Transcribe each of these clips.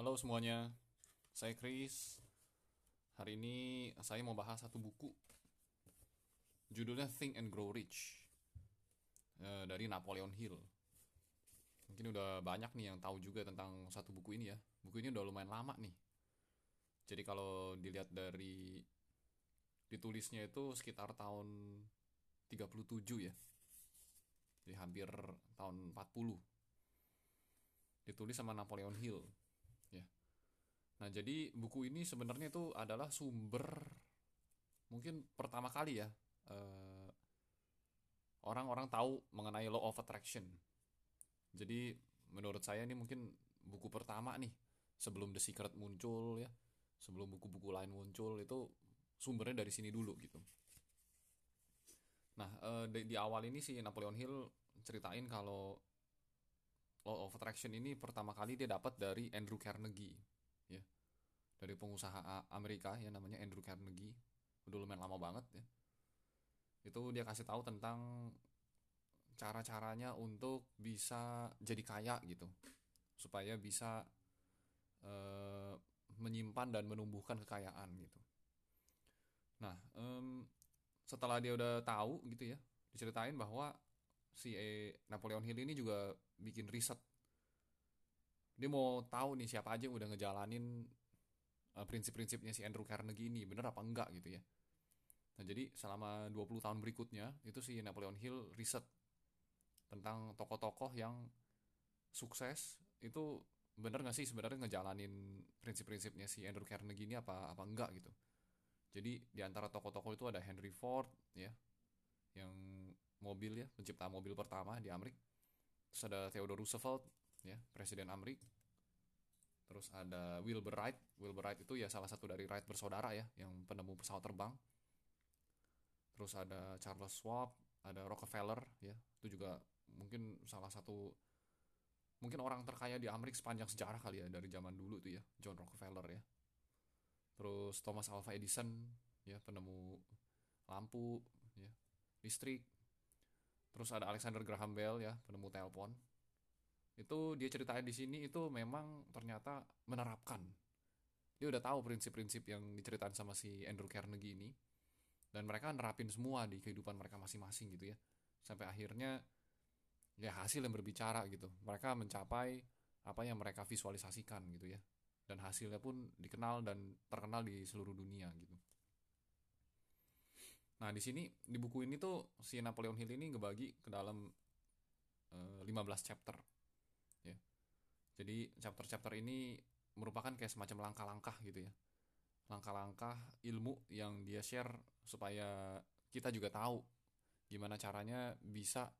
Halo semuanya, saya Chris. Hari ini saya mau bahas satu buku. Judulnya Think and Grow Rich eh, dari Napoleon Hill. Mungkin udah banyak nih yang tahu juga tentang satu buku ini ya. Buku ini udah lumayan lama nih. Jadi kalau dilihat dari ditulisnya itu sekitar tahun 37 ya. Jadi hampir tahun 40. Ditulis sama Napoleon Hill. Nah, jadi buku ini sebenarnya itu adalah sumber mungkin pertama kali ya eh, orang-orang tahu mengenai law of attraction. Jadi menurut saya ini mungkin buku pertama nih sebelum The Secret muncul ya, sebelum buku-buku lain muncul itu sumbernya dari sini dulu gitu. Nah, eh, di, di awal ini si Napoleon Hill ceritain kalau law of attraction ini pertama kali dia dapat dari Andrew Carnegie ya. Dari pengusaha Amerika yang namanya Andrew Carnegie. Udah lumayan lama banget ya. Itu dia kasih tahu tentang cara-caranya untuk bisa jadi kaya gitu. Supaya bisa eh, menyimpan dan menumbuhkan kekayaan gitu. Nah em, setelah dia udah tahu gitu ya diceritain bahwa si eh, Napoleon Hill ini juga bikin riset dia mau tahu nih siapa aja yang udah ngejalanin eh, prinsip-prinsipnya si Andrew Carnegie ini bener apa enggak gitu ya. Nah jadi selama 20 tahun berikutnya itu si Napoleon Hill riset tentang tokoh-tokoh yang sukses. Itu bener nggak sih sebenarnya ngejalanin prinsip-prinsipnya si Andrew Carnegie ini apa apa enggak gitu? Jadi di antara tokoh-tokoh itu ada Henry Ford ya yang mobil ya pencipta mobil pertama di Amerika. Terus ada Theodore Roosevelt ya presiden Amerika terus ada Wilbur Wright. Wilbur Wright itu ya salah satu dari Wright bersaudara ya yang penemu pesawat terbang. Terus ada Charles Schwab ada Rockefeller ya. Itu juga mungkin salah satu mungkin orang terkaya di Amerika sepanjang sejarah kali ya dari zaman dulu tuh ya John Rockefeller ya. Terus Thomas Alva Edison ya penemu lampu ya listrik. Terus ada Alexander Graham Bell ya penemu telepon itu dia ceritain di sini itu memang ternyata menerapkan. Dia udah tahu prinsip-prinsip yang diceritain sama si Andrew Carnegie ini. Dan mereka nerapin semua di kehidupan mereka masing-masing gitu ya. Sampai akhirnya ya hasil yang berbicara gitu. Mereka mencapai apa yang mereka visualisasikan gitu ya. Dan hasilnya pun dikenal dan terkenal di seluruh dunia gitu. Nah di sini di buku ini tuh si Napoleon Hill ini ngebagi ke dalam eh, 15 chapter ya. Jadi chapter-chapter ini merupakan kayak semacam langkah-langkah gitu ya. Langkah-langkah ilmu yang dia share supaya kita juga tahu gimana caranya bisa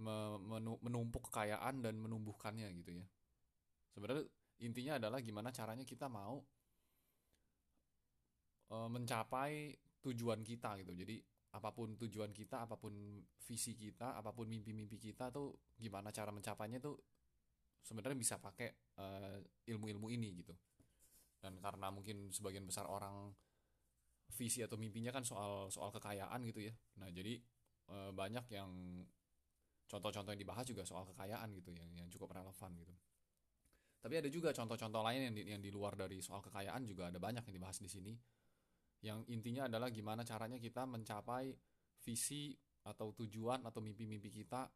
me- menu- menumpuk kekayaan dan menumbuhkannya gitu ya. Sebenarnya intinya adalah gimana caranya kita mau eh, mencapai tujuan kita gitu. Jadi apa pun tujuan kita apa pun visi kita apa pun mimpi-mimpi kita tuh gimana cara mencapainya tuh sebenarnya bisa pakai eh, ilmu-ilmu ini gitu. Dan karena mungkin sebagian besar orang visi atau mimpinya kan soal soal kekayaan gitu ya. Nah jadi eh, banyak yang contoh-contoh yang dibahas juga soal kekayaan gitu yang yang cukup relevan gitu. Tapi ada juga contoh-contoh lain yang di, yang di luar dari soal kekayaan juga ada banyak yang dibahas di sini yang intinya adalah gimana caranya kita mencapai visi atau tujuan atau mimpi-mimpi kita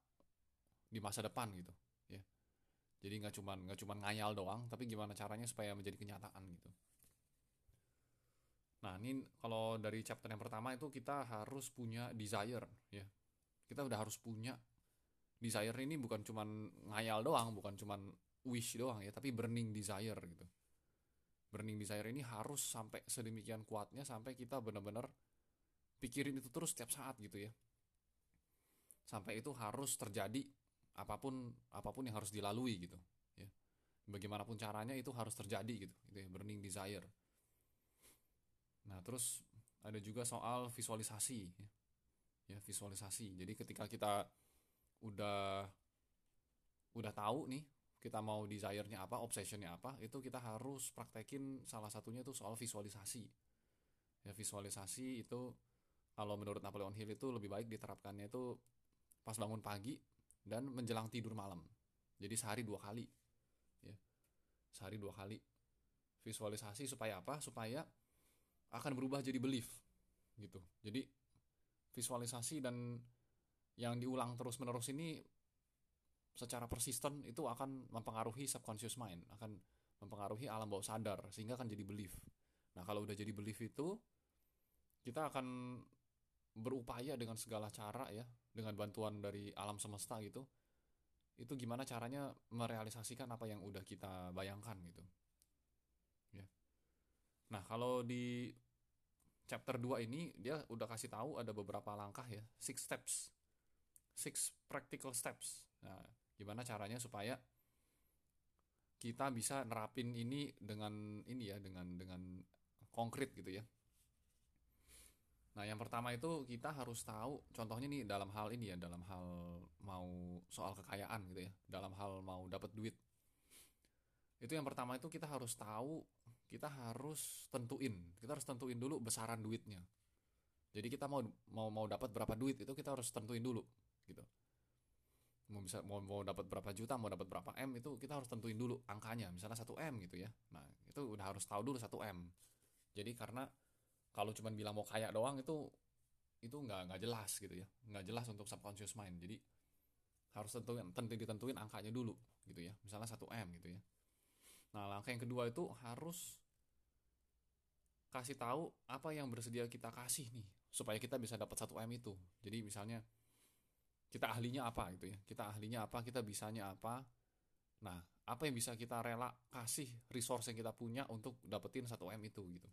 di masa depan gitu ya. Jadi nggak cuman nggak cuman ngayal doang tapi gimana caranya supaya menjadi kenyataan gitu. Nah ini kalau dari chapter yang pertama itu kita harus punya desire ya. Kita udah harus punya desire ini bukan cuman ngayal doang bukan cuman wish doang ya tapi burning desire gitu burning desire ini harus sampai sedemikian kuatnya sampai kita benar-benar pikirin itu terus setiap saat gitu ya. Sampai itu harus terjadi apa pun apa pun yang harus dilalui gitu ya. Bagaimanapun caranya itu harus terjadi gitu itu ya burning desire. Nah terus ada juga soal visualisasi ya, ya visualisasi. Jadi ketika kita udah udah tahu nih kita mau desire-nya apa, obsessionnya apa, itu kita harus praktekin salah satunya itu soal visualisasi. Ya visualisasi itu kalau menurut Napoleon Hill itu lebih baik diterapkannya itu pas bangun pagi dan menjelang tidur malam. Jadi sehari dua kali. Ya. sehari dua kali visualisasi supaya apa supaya akan berubah jadi belief gitu jadi visualisasi dan yang diulang terus menerus ini secara persisten itu akan mempengaruhi subconscious mind akan mempengaruhi alam bawah sadar sehingga akan jadi belief. Nah kalau udah jadi belief itu kita akan berupaya dengan segala cara ya dengan bantuan dari alam semesta gitu itu gimana caranya merealisasikan apa yang udah kita bayangkan gitu. Ya. Nah kalau di chapter 2 ini dia udah kasih tahu ada beberapa langkah ya six steps six practical steps. Nah gimana caranya supaya kita bisa nerapin ini dengan ini ya dengan dengan konkret gitu ya? Nah yang pertama itu kita harus tahu contohnya nih dalam hal ini ya dalam hal mau soal kekayaan gitu ya dalam hal mau dapat duit. Itu yang pertama itu kita harus tahu kita harus tentuin kita harus tentuin dulu besaran duitnya. Jadi kita mau mau mau dapat berapa duit itu kita harus tentuin dulu gitu mau bisa mau mau dapat berapa juta mau dapat berapa m itu kita harus tentuin dulu angkanya. Misalnya 1 m gitu ya. Nah itu udah harus tahu dulu 1 m. Jadi karena kalau cuma bilang mau kaya doang itu itu nggak nggak jelas gitu ya. Nggak jelas untuk subconscious mind. Jadi harus tentuin tentu ditentuin angkanya dulu gitu ya. Misalnya 1 m gitu ya. Nah, langkah yang kedua itu harus kasih tahu apa yang bersedia kita kasih nih supaya kita bisa dapat satu M itu. Jadi misalnya kita ahlinya apa gitu ya. Kita ahlinya apa, kita bisanya apa. Nah, apa yang bisa kita rela kasih resource yang kita punya untuk dapetin satu M itu gitu.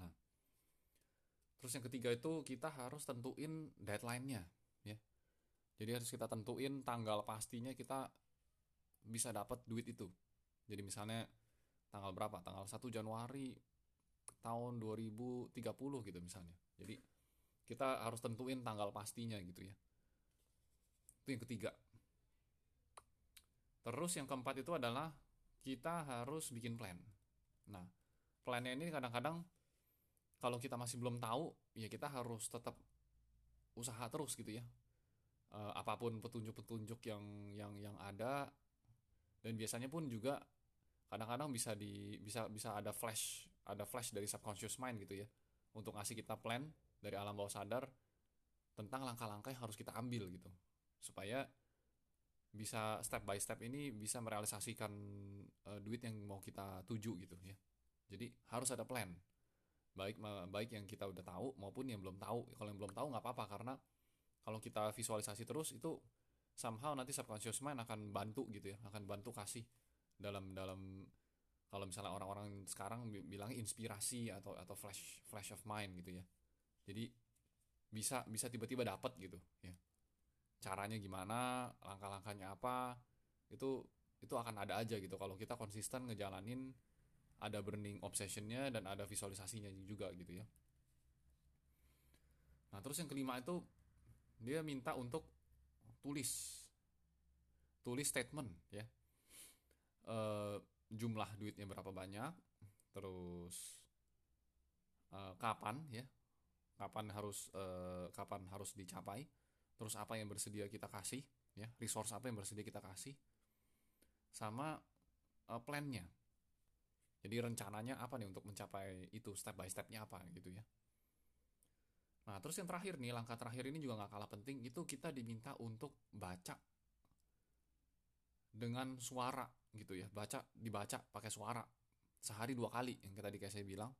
Nah, terus yang ketiga itu kita harus tentuin deadline-nya ya. Jadi harus kita tentuin tanggal pastinya kita bisa dapat duit itu. Jadi misalnya tanggal berapa? Tanggal 1 Januari tahun 2030 gitu misalnya. Jadi kita harus tentuin tanggal pastinya gitu ya. Itu yang ketiga. Terus yang keempat itu adalah kita harus bikin plan. Nah, plannya ini kadang-kadang kalau kita masih belum tahu, ya kita harus tetap usaha terus gitu ya. E, apa pun petunjuk-petunjuk yang yang yang ada dan biasanya pun juga kadang-kadang bisa di bisa bisa ada flash ada flash dari subconscious mind gitu ya untuk ngasih kita plan dari alam bawah sadar tentang langkah-langkah yang harus kita ambil gitu. Supaya bisa step by step ini bisa merealisasikan uh, duit yang mau kita tuju gitu ya. Jadi harus ada plan. Baik baik yang kita udah tahu maupun yang belum tahu. Kalau yang belum tahu nggak apa-apa karena kalau kita visualisasi terus itu somehow nanti subconscious mind akan bantu gitu ya akan bantu kasih dalam dalam kalau misalnya orang-orang sekarang bilang inspirasi atau atau flash flash of mind gitu ya jadi bisa bisa tiba-tiba dapat gitu ya. Caranya gimana langkah-langkahnya apa itu itu akan ada aja gitu. Kalau kita konsisten ngejalanin ada burning obsessionnya dan ada visualisasinya juga gitu ya. Nah terus yang kelima itu dia minta untuk tulis. Tulis statement ya. Uh, jumlah duitnya berapa banyak, terus uh, kapan ya, kapan harus uh, kapan harus dicapai, terus apa yang bersedia kita kasih, ya, resource apa yang bersedia kita kasih, sama uh, plannya. Jadi rencananya apa nih untuk mencapai itu step by stepnya apa gitu ya. Nah terus yang terakhir nih langkah terakhir ini juga nggak kalah penting itu kita diminta untuk baca dengan suara gitu ya baca dibaca pakai suara sehari dua kali yang tadi kayak saya bilang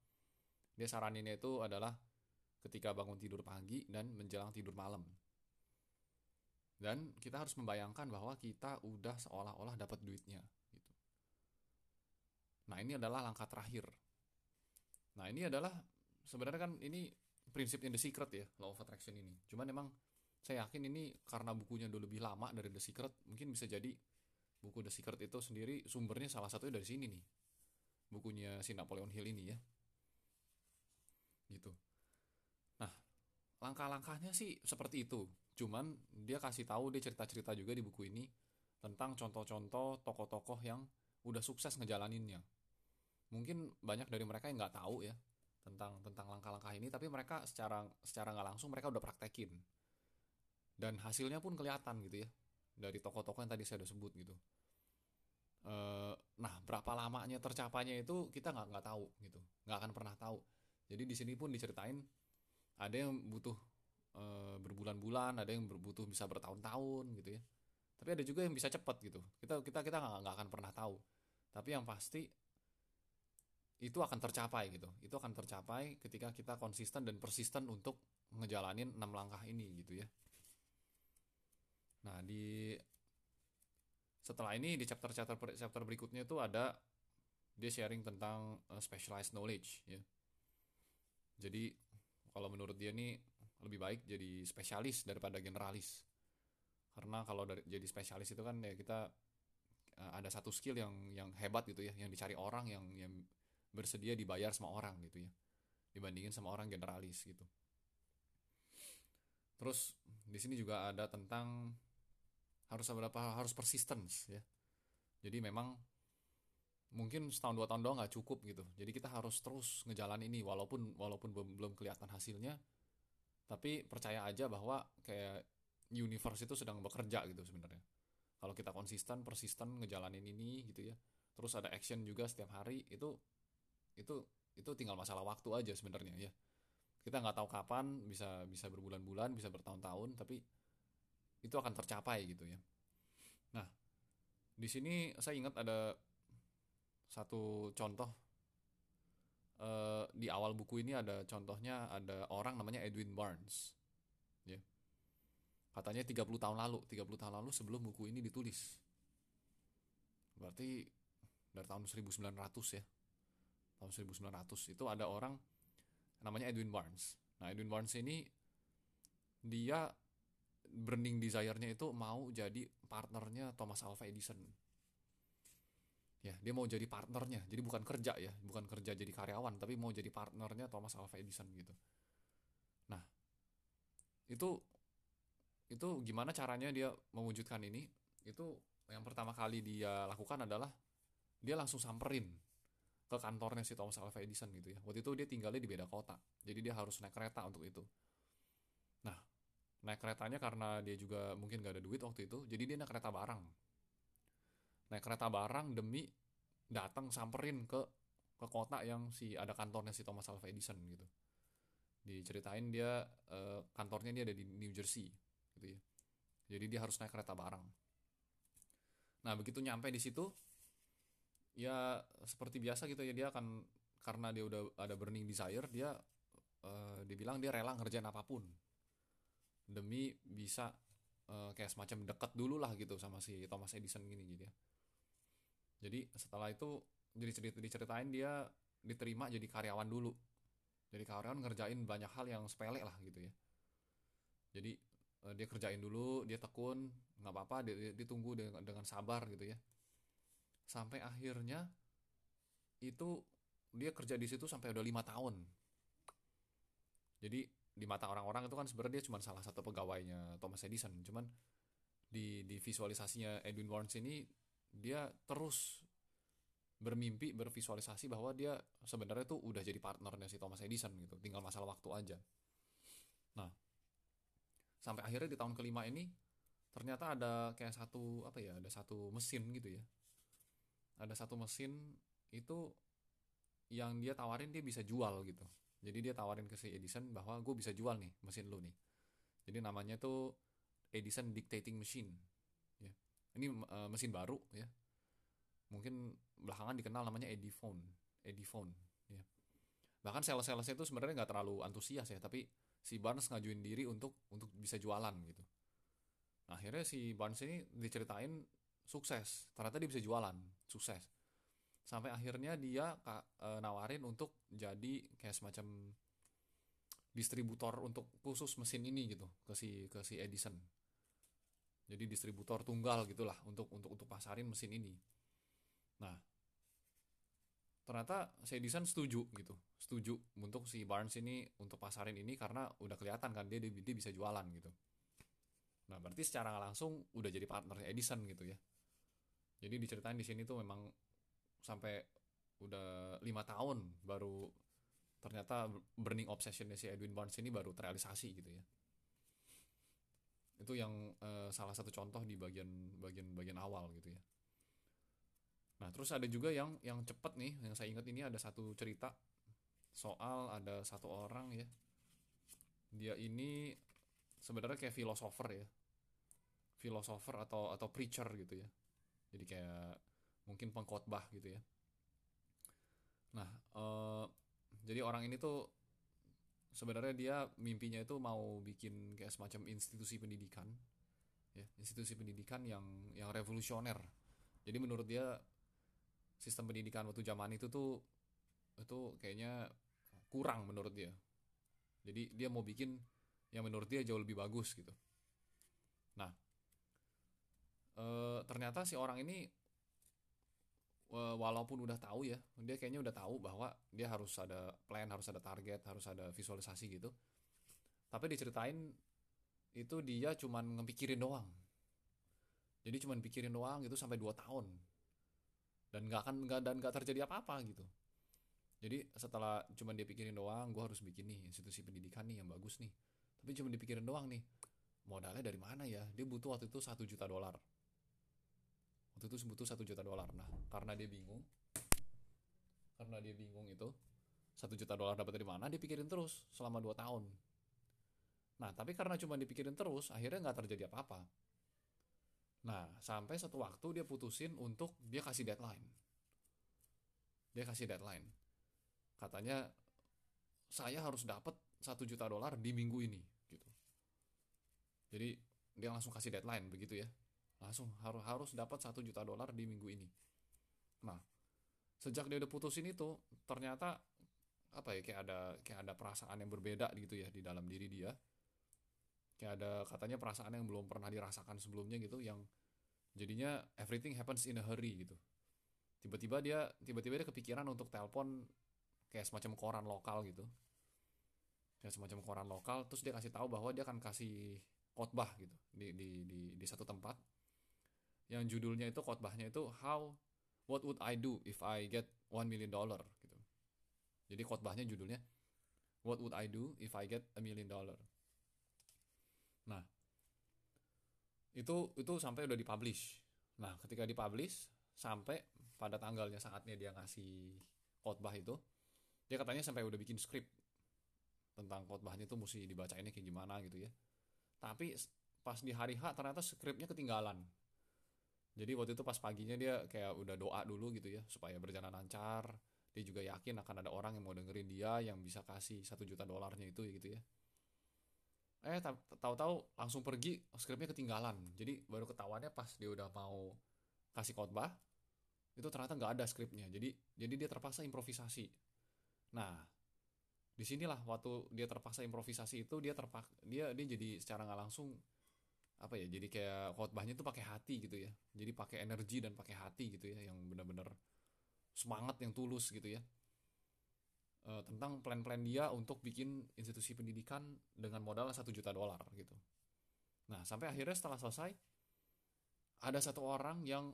dia saraninnya itu adalah ketika bangun tidur pagi dan menjelang tidur malam. Dan kita harus membayangkan bahwa kita udah seolah-olah dapat duitnya gitu. Nah ini adalah langkah terakhir. Nah ini adalah sebenarnya kan ini prinsip in the secret ya law of attraction ini. Cuman emang saya yakin ini karena bukunya udah lebih lama dari the secret mungkin bisa jadi buku The Secret itu sendiri sumbernya salah satunya dari sini nih. Bukunya si Napoleon Hill ini ya. Gitu langkah-langkahnya sih seperti itu. Cuman dia kasih tahu dia cerita-cerita juga di buku ini tentang contoh-contoh tokoh-tokoh yang udah sukses ngejalaninnya. Mungkin banyak dari mereka yang nggak tahu ya tentang tentang langkah-langkah ini tapi mereka secara secara nggak langsung mereka udah praktekin. Dan hasilnya pun kelihatan gitu ya dari tokoh-tokoh yang tadi saya udah sebut gitu. Uh, nah berapa lamanya tercapainya itu kita nggak nggak tahu gitu. Nggak akan pernah tahu. Jadi di sini pun diceritain ada yang butuh e, berbulan-bulan ada yang berbutuh bisa bertahun-tahun gitu ya. Tapi ada juga yang bisa cepat gitu. Kita kita kita nggak akan pernah tahu. Tapi yang pasti itu akan tercapai gitu. Itu akan tercapai ketika kita konsisten dan persisten untuk ngejalanin enam langkah ini gitu ya. Nah di setelah ini di chapter chapter chapter berikutnya itu ada dia sharing tentang uh, specialized knowledge ya. Jadi kalau menurut dia nih lebih baik jadi spesialis daripada generalis. Karena kalau dari jadi spesialis itu kan ya kita uh, ada satu skill yang yang hebat gitu ya yang dicari orang yang yang bersedia dibayar sama orang gitu ya. Dibandingin sama orang generalis gitu. Terus di sini juga ada tentang harus berapa harus persistence ya. Jadi memang mungkin setahun dua tahun doang nggak cukup gitu. Jadi kita harus terus ngejalan ini walaupun walaupun belum belum kelihatan hasilnya. Tapi percaya aja bahwa kayak universe itu sedang bekerja gitu sebenarnya. Kalau kita konsisten persisten ngejalanin ini gitu ya. Terus ada action juga setiap hari itu itu itu tinggal masalah waktu aja sebenarnya ya. Kita nggak tahu kapan bisa bisa berbulan-bulan bisa bertahun-tahun tapi itu akan tercapai gitu ya. Nah, di sini saya ingat ada satu contoh uh, di awal buku ini ada contohnya ada orang namanya Edwin Barnes. Ya. Katanya 30 tahun lalu, 30 tahun lalu sebelum buku ini ditulis. Berarti dari tahun 1900 ya. Tahun 1900 itu ada orang namanya Edwin Barnes. Nah, Edwin Barnes ini dia burning desire-nya itu mau jadi partnernya Thomas Alva Edison. Ya, dia mau jadi partnernya. Jadi bukan kerja ya, bukan kerja jadi karyawan, tapi mau jadi partnernya Thomas Alva Edison gitu. Nah, itu itu gimana caranya dia mewujudkan ini? Itu yang pertama kali dia lakukan adalah dia langsung samperin ke kantornya si Thomas Alva Edison gitu ya. Waktu itu dia tinggalnya di beda kota. Jadi dia harus naik kereta untuk itu. Nah, naik keretanya karena dia juga mungkin gak ada duit waktu itu jadi dia naik kereta barang naik kereta barang demi datang samperin ke ke kota yang si ada kantornya si Thomas Alva Edison gitu. Diceritain dia eh, kantornya dia ada di New Jersey gitu ya. Jadi dia harus naik kereta barang. Nah begitu nyampe di situ ya seperti biasa gitu ya dia akan karena dia udah ada burning desire dia eh, dibilang dia rela ngerjain apa pun. Demi bisa uh, kayak semacam dekat dulu lah gitu sama si Thomas Edison gini gitu ya jadi setelah itu jadi cerita diceritain dia diterima jadi karyawan dulu. Jadi karyawan ngerjain banyak hal yang sepele lah gitu ya. Jadi uh, dia kerjain dulu dia tekun nggak apa-apa dia, dia, dia tunggu dengan, sabar gitu ya. Sampai akhirnya itu dia kerja di situ sampai udah lima tahun. Jadi di mata orang-orang itu kan sebenarnya dia cuma salah satu pegawainya Thomas Edison. Cuman di di visualisasinya Edwin Barnes ini dia terus bermimpi bervisualisasi bahwa dia sebenarnya tuh udah jadi partnernya si Thomas Edison gitu. Tinggal masalah waktu aja. Nah sampai akhirnya di tahun kelima ini ternyata ada kayak satu apa ya ada satu mesin gitu ya. Ada satu mesin itu yang dia tawarin dia bisa jual gitu. Jadi dia tawarin ke si Edison bahwa gue bisa jual nih mesin lu nih. Jadi namanya tuh Edison Dictating Machine ini uh, mesin baru ya. Mungkin belakangan dikenal namanya Ediphone Ediphone ya. Bahkan sales-salesnya itu sebenarnya nggak terlalu antusias ya tapi si Barnes ngajuin diri untuk untuk bisa jualan gitu. Nah, akhirnya si Barnes ini diceritain sukses. Ternyata dia bisa jualan sukses. Sampai akhirnya dia e, nawarin untuk jadi kayak semacam distributor untuk khusus mesin ini gitu ke si ke si Edison jadi distributor tunggal gitulah untuk untuk untuk pasarin mesin ini. Nah ternyata Edison setuju gitu. Setuju untuk si Barnes ini untuk pasarin ini karena udah kelihatan kan dia dia, dia bisa jualan gitu. Nah berarti secara langsung udah jadi partner Edison gitu ya. Jadi diceritain di sini tuh memang sampai udah lima tahun baru ternyata burning obsessionnya si Edwin Barnes ini baru terrealisasi gitu ya itu yang uh, salah satu contoh di bagian bagian bagian awal gitu ya. Nah terus ada juga yang yang cepet nih yang saya ingat ini ada satu cerita soal ada satu orang ya. Dia ini sebenarnya kayak filosofer ya. Filosofer atau atau preacher gitu ya. Jadi kayak mungkin pengkhotbah gitu ya. Nah eh, jadi orang ini tuh sebenarnya dia mimpinya itu mau bikin kayak semacam institusi pendidikan ya institusi pendidikan yang yang revolusioner. Jadi menurut dia sistem pendidikan waktu zaman itu tuh itu kayaknya kurang menurut dia. Jadi dia mau bikin yang menurut dia jauh lebih bagus gitu. Nah eh, ternyata si orang ini walaupun udah tahu ya dia kayaknya udah tahu bahwa dia harus ada plan harus ada target harus ada visualisasi gitu. Tapi diceritain itu dia cuman ngepikirin doang. Jadi cuman pikirin doang gitu sampai 2 tahun. Dan nggak akan nggak dan nggak terjadi apa-apa gitu. Jadi setelah cuman dia pikirin doang gue harus bikin nih institusi pendidikan nih yang bagus nih. Tapi cuma dipikirin doang nih modalnya dari mana ya? Dia butuh waktu itu satu juta dolar waktu itu butuh satu juta dolar. Nah karena dia bingung karena dia bingung itu satu juta dolar dapat dari mana dia pikirin terus selama dua tahun. Nah tapi karena cuma dipikirin terus akhirnya nggak terjadi apa-apa. Nah sampai satu waktu dia putusin untuk dia kasih deadline. Dia kasih deadline. Katanya saya harus dapat satu juta dolar di minggu ini gitu. Jadi dia langsung kasih deadline begitu ya langsung harus harus dapat satu juta dolar di minggu ini. Nah sejak dia udah putusin itu ternyata apa ya kayak ada kayak ada perasaan yang berbeda gitu ya di dalam diri dia. Kayak ada katanya perasaan yang belum pernah dirasakan sebelumnya gitu yang jadinya everything happens in a hurry gitu. Tiba-tiba dia tiba-tiba dia kepikiran untuk telepon kayak semacam koran lokal gitu. Kayak semacam koran lokal terus dia kasih tahu bahwa dia akan kasih khotbah gitu di di di di satu tempat yang judulnya itu khotbahnya itu how what would I do if I get one million dollar? gitu. Jadi khotbahnya judulnya what would I do if I get a million dollar? Nah itu itu sampai udah dipublish. Nah ketika dipublish sampai pada tanggalnya saatnya dia ngasih khotbah itu dia katanya sampai udah bikin skrip tentang khotbahnya itu mesti dibacainnya kayak gimana gitu ya. Tapi pas di hari H ternyata skripnya ketinggalan jadi waktu itu pas paginya dia kayak udah doa dulu gitu ya supaya berjalan lancar. Dia juga yakin akan ada orang yang mau dengerin dia yang bisa kasih satu juta dolarnya itu gitu ya. Eh tahu-tahu langsung pergi skripnya ketinggalan. Jadi baru ketahuannya pas dia udah mau kasih khotbah itu ternyata nggak ada skripnya. Jadi jadi dia terpaksa improvisasi. Nah di sinilah waktu dia terpaksa improvisasi itu dia terpak dia dia jadi secara nggak langsung apa ya jadi kayak khotbahnya itu pakai hati gitu ya. Jadi pakai energi dan pakai hati gitu ya yang benar-benar semangat yang tulus gitu ya. E, tentang plan-plan dia untuk bikin institusi pendidikan dengan modal satu juta dolar gitu. Nah sampai akhirnya setelah selesai ada satu orang yang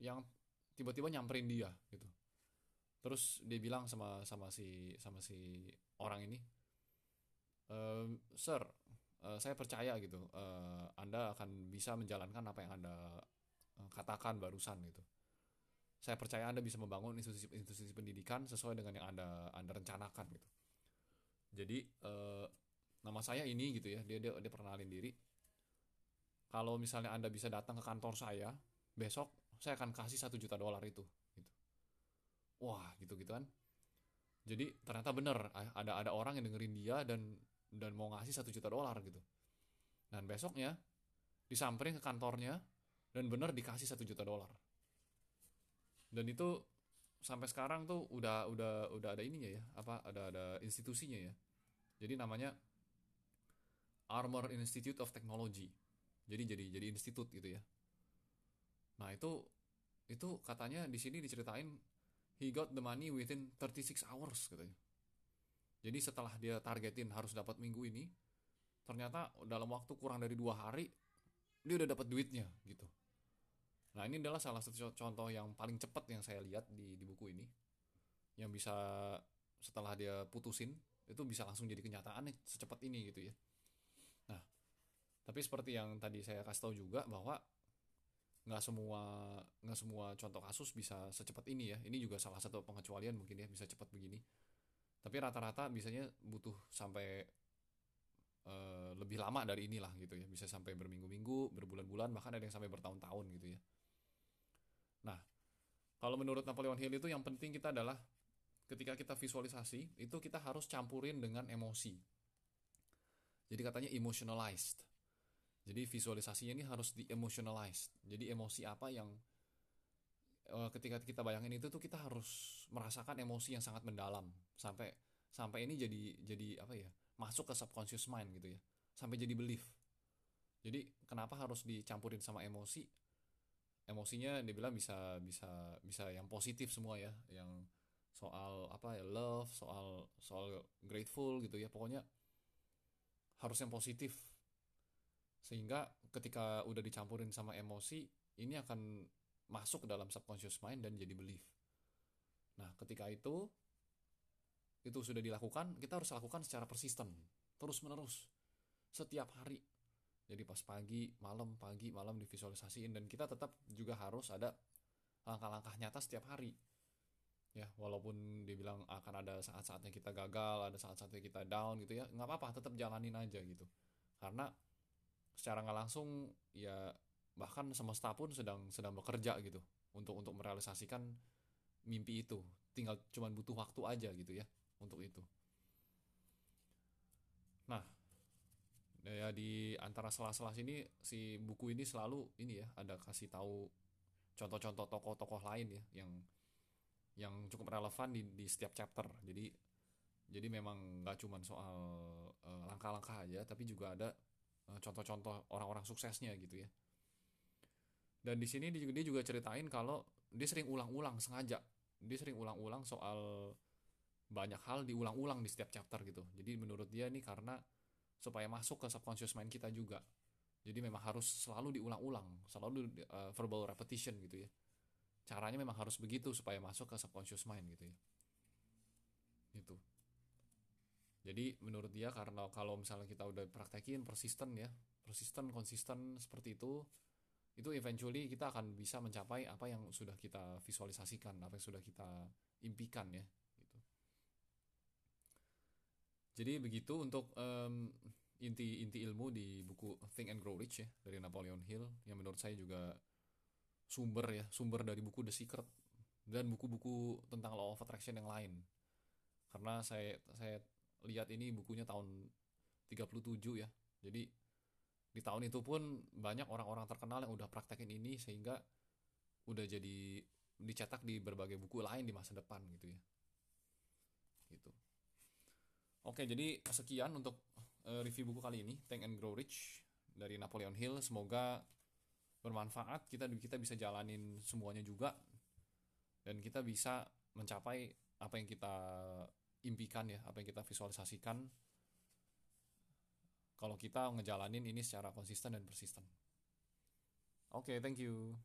yang tiba-tiba nyamperin dia gitu. Terus dia bilang sama sama si sama si orang ini e, sir uh, saya percaya gitu uh, anda akan bisa menjalankan apa yang anda uh, katakan barusan gitu. Saya percaya anda bisa membangun institusi institusi pendidikan sesuai dengan yang anda anda rencanakan gitu. Jadi uh, nama saya ini gitu ya dia dia dia perkenalin diri. Kalau misalnya anda bisa datang ke kantor saya besok saya akan kasih satu juta dolar itu gitu. Wah gitu gitu kan. Jadi ternyata bener ada ada orang yang dengerin dia dan dan mau ngasih satu juta dolar gitu. Dan besoknya disamperin ke kantornya dan bener dikasih satu juta dolar. Dan itu sampai sekarang tuh udah udah udah ada ininya ya apa ada ada institusinya ya. Jadi namanya Armor Institute of Technology. Jadi jadi jadi institut gitu ya. Nah itu itu katanya di sini diceritain he got the money within 36 hours katanya jadi setelah dia targetin harus dapat minggu ini, ternyata dalam waktu kurang dari dua hari dia udah dapat duitnya gitu. Nah ini adalah salah satu contoh yang paling cepat yang saya lihat di, di buku ini, yang bisa setelah dia putusin itu bisa langsung jadi kenyataan nih secepat ini gitu ya. Nah tapi seperti yang tadi saya kasih tahu juga bahwa nggak semua nggak semua contoh kasus bisa secepat ini ya ini juga salah satu pengecualian mungkin ya bisa cepat begini tapi rata-rata biasanya butuh sampai uh, lebih lama dari inilah gitu ya. Bisa sampai berminggu-minggu berbulan-bulan bahkan ada yang sampai bertahun-tahun gitu ya. Nah kalau menurut Napoleon Hill itu yang penting kita adalah ketika kita visualisasi itu kita harus campurin dengan emosi. Jadi katanya emotionalized. Jadi visualisasinya ini harus di emotionalized. Jadi emosi apa yang ketika kita bayangin itu tuh kita harus merasakan emosi yang sangat mendalam sampai sampai ini jadi jadi apa ya masuk ke subconscious mind gitu ya sampai jadi belief. Jadi kenapa harus dicampurin sama emosi? Emosinya dibilang bisa bisa bisa yang positif semua ya, yang soal apa ya love, soal soal grateful gitu ya. Pokoknya harus yang positif sehingga ketika udah dicampurin sama emosi ini akan masuk ke dalam subconscious mind dan jadi belief. Nah ketika itu itu sudah dilakukan kita harus lakukan secara persisten terus menerus setiap hari. Jadi pas pagi malam pagi malam divisualisasiin dan kita tetap juga harus ada langkah-langkah nyata setiap hari. Ya walaupun dibilang akan ada saat-saatnya kita gagal ada saat-saatnya kita down gitu ya nggak apa-apa tetap jalanin aja gitu. Karena secara nggak langsung ya bahkan semesta pun sedang sedang bekerja gitu untuk untuk merealisasikan mimpi itu. Tinggal cuman butuh waktu aja gitu ya untuk itu. Nah ya di antara sela-sela sini si buku ini selalu ini ya ada kasih tahu contoh-contoh tokoh-tokoh lain ya yang yang cukup relevan di, di setiap chapter. Jadi jadi memang nggak cuman soal uh, langkah-langkah aja tapi juga ada Eh, contoh-contoh orang-orang suksesnya gitu ya dan di sini dia juga, ceritain kalau dia sering ulang-ulang sengaja. Dia sering ulang-ulang soal banyak hal diulang-ulang di setiap chapter gitu. Jadi menurut dia nih karena supaya masuk ke subconscious mind kita juga. Jadi memang harus selalu diulang-ulang selalu uh, verbal repetition gitu ya. Caranya memang harus begitu supaya masuk ke subconscious mind gitu ya. Gitu. Jadi menurut dia karena kalau misalnya kita udah praktekin persisten ya persisten konsisten seperti itu itu eventually kita akan bisa mencapai apa yang sudah kita visualisasikan apa yang sudah kita impikan ya gitu jadi begitu untuk um, inti inti ilmu di buku Think and Grow Rich ya dari Napoleon Hill yang menurut saya juga sumber ya sumber dari buku The Secret dan buku-buku tentang law of attraction yang lain karena saya saya lihat ini bukunya tahun 37 ya. Jadi di tahun itu pun banyak orang-orang terkenal yang udah praktekin ini sehingga udah jadi dicetak di berbagai buku lain di masa depan gitu ya. Gitu. Oke, jadi sekian untuk uh, review buku kali ini, Think and Grow Rich dari Napoleon Hill. Semoga bermanfaat. Kita kita bisa jalanin semuanya juga dan kita bisa mencapai apa yang kita impikan ya apa yang kita visualisasikan kalau kita ngejalanin ini secara konsisten dan persisten. Oke okay, thank you